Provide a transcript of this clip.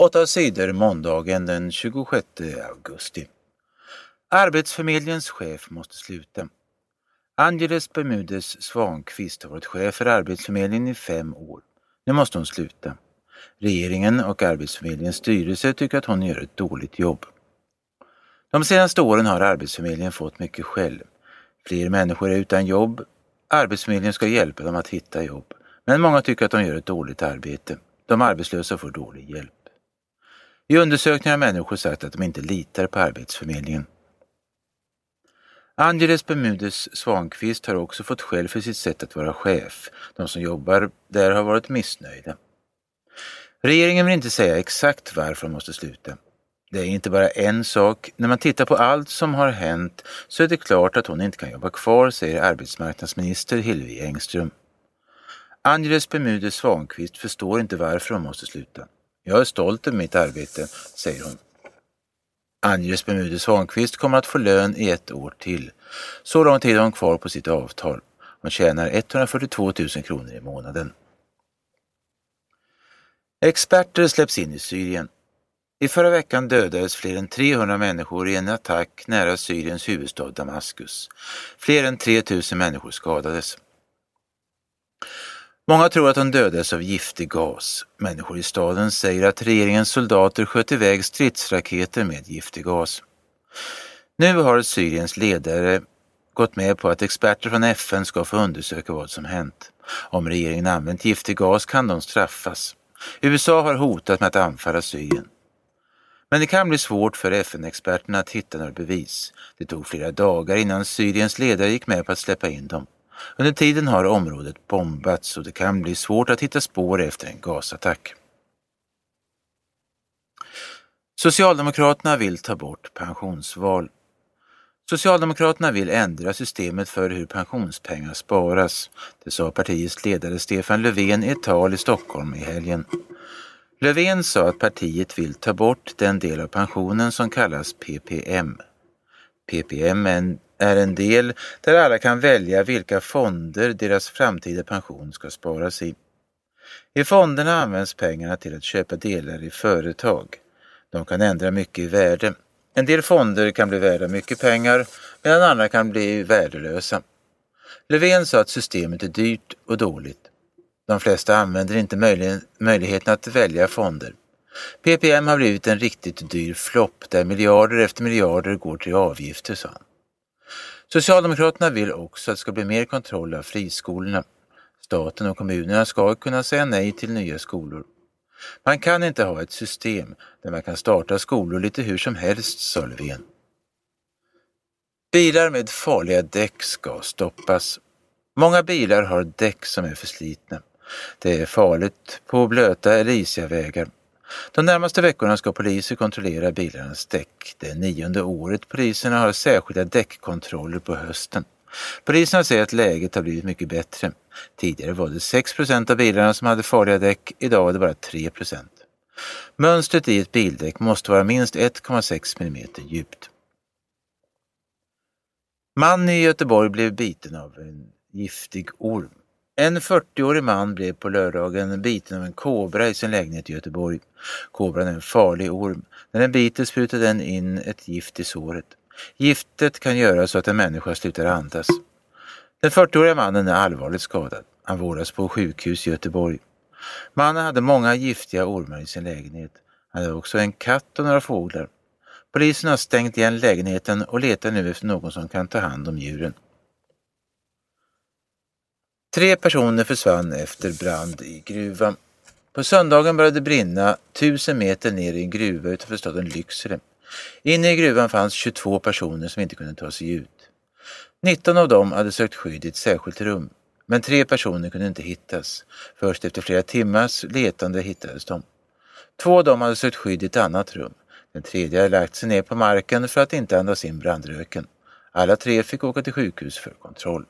Åtta sidor måndagen den 26 augusti. Arbetsförmedlingens chef måste sluta. Angeles Bermudes Svankvist har varit chef för Arbetsförmedlingen i fem år. Nu måste hon sluta. Regeringen och Arbetsförmedlingens styrelse tycker att hon gör ett dåligt jobb. De senaste åren har Arbetsförmedlingen fått mycket skäll. Fler människor är utan jobb. Arbetsförmedlingen ska hjälpa dem att hitta jobb. Men många tycker att de gör ett dåligt arbete. De arbetslösa får dålig hjälp. I undersökningar har människor sagt att de inte litar på Arbetsförmedlingen. Angeles Bermudes Svankvist har också fått skäll för sitt sätt att vara chef. De som jobbar där har varit missnöjda. Regeringen vill inte säga exakt varför de måste sluta. Det är inte bara en sak. När man tittar på allt som har hänt så är det klart att hon inte kan jobba kvar, säger arbetsmarknadsminister Hillevi Engström. Angeles Bermudes Svankvist förstår inte varför hon måste sluta. Jag är stolt över mitt arbete, säger hon. Angeles Bermudez Svankvist kommer att få lön i ett år till. Så lång tid har hon kvar på sitt avtal. Hon tjänar 142 000 kronor i månaden. Experter släpps in i Syrien. I förra veckan dödades fler än 300 människor i en attack nära Syriens huvudstad Damaskus. Fler än 3 000 människor skadades. Många tror att de dödades av giftig gas. Människor i staden säger att regeringens soldater sköt iväg stridsraketer med giftig gas. Nu har Syriens ledare gått med på att experter från FN ska få undersöka vad som hänt. Om regeringen använt giftig gas kan de straffas. USA har hotat med att anfalla Syrien. Men det kan bli svårt för FN-experterna att hitta några bevis. Det tog flera dagar innan Syriens ledare gick med på att släppa in dem. Under tiden har området bombats och det kan bli svårt att hitta spår efter en gasattack. Socialdemokraterna vill ta bort pensionsval. Socialdemokraterna vill ändra systemet för hur pensionspengar sparas. Det sa partiets ledare Stefan Löfven i ett tal i Stockholm i helgen. Löfven sa att partiet vill ta bort den del av pensionen som kallas PPM. PPM är en är en del där alla kan välja vilka fonder deras framtida pension ska sparas i. I fonderna används pengarna till att köpa delar i företag. De kan ändra mycket i värde. En del fonder kan bli värda mycket pengar medan andra kan bli värdelösa. Löfven sa att systemet är dyrt och dåligt. De flesta använder inte möjligheten att välja fonder. PPM har blivit en riktigt dyr flopp där miljarder efter miljarder går till avgifter, sa han. Socialdemokraterna vill också att det ska bli mer kontroll av friskolorna. Staten och kommunerna ska kunna säga nej till nya skolor. Man kan inte ha ett system där man kan starta skolor lite hur som helst, sa Löfven. Bilar med farliga däck ska stoppas. Många bilar har däck som är förslitna. Det är farligt på blöta eller isiga vägar. De närmaste veckorna ska poliser kontrollera bilarnas däck. Det är nionde året poliserna har särskilda däckkontroller på hösten. Poliserna säger att läget har blivit mycket bättre. Tidigare var det 6% av bilarna som hade farliga däck, idag är det bara 3% Mönstret i ett bildäck måste vara minst 1,6 mm djupt. Man i Göteborg blev biten av en giftig orm. En 40-årig man blev på lördagen biten av en kobra i sin lägenhet i Göteborg. Kobran är en farlig orm. När den biter sprutar den in ett gift i såret. Giftet kan göra så att en människa slutar andas. Den 40-åriga mannen är allvarligt skadad. Han vårdas på sjukhus i Göteborg. Mannen hade många giftiga ormar i sin lägenhet. Han hade också en katt och några fåglar. Polisen har stängt igen lägenheten och letar nu efter någon som kan ta hand om djuren. Tre personer försvann efter brand i gruvan. På söndagen började det brinna tusen meter ner i en gruva utanför staden Lycksele. Inne i gruvan fanns 22 personer som inte kunde ta sig ut. 19 av dem hade sökt skydd i ett särskilt rum, men tre personer kunde inte hittas. Först efter flera timmars letande hittades de. Två av dem hade sökt skydd i ett annat rum. Den tredje hade lagt sig ner på marken för att inte andas in brandröken. Alla tre fick åka till sjukhus för kontroll.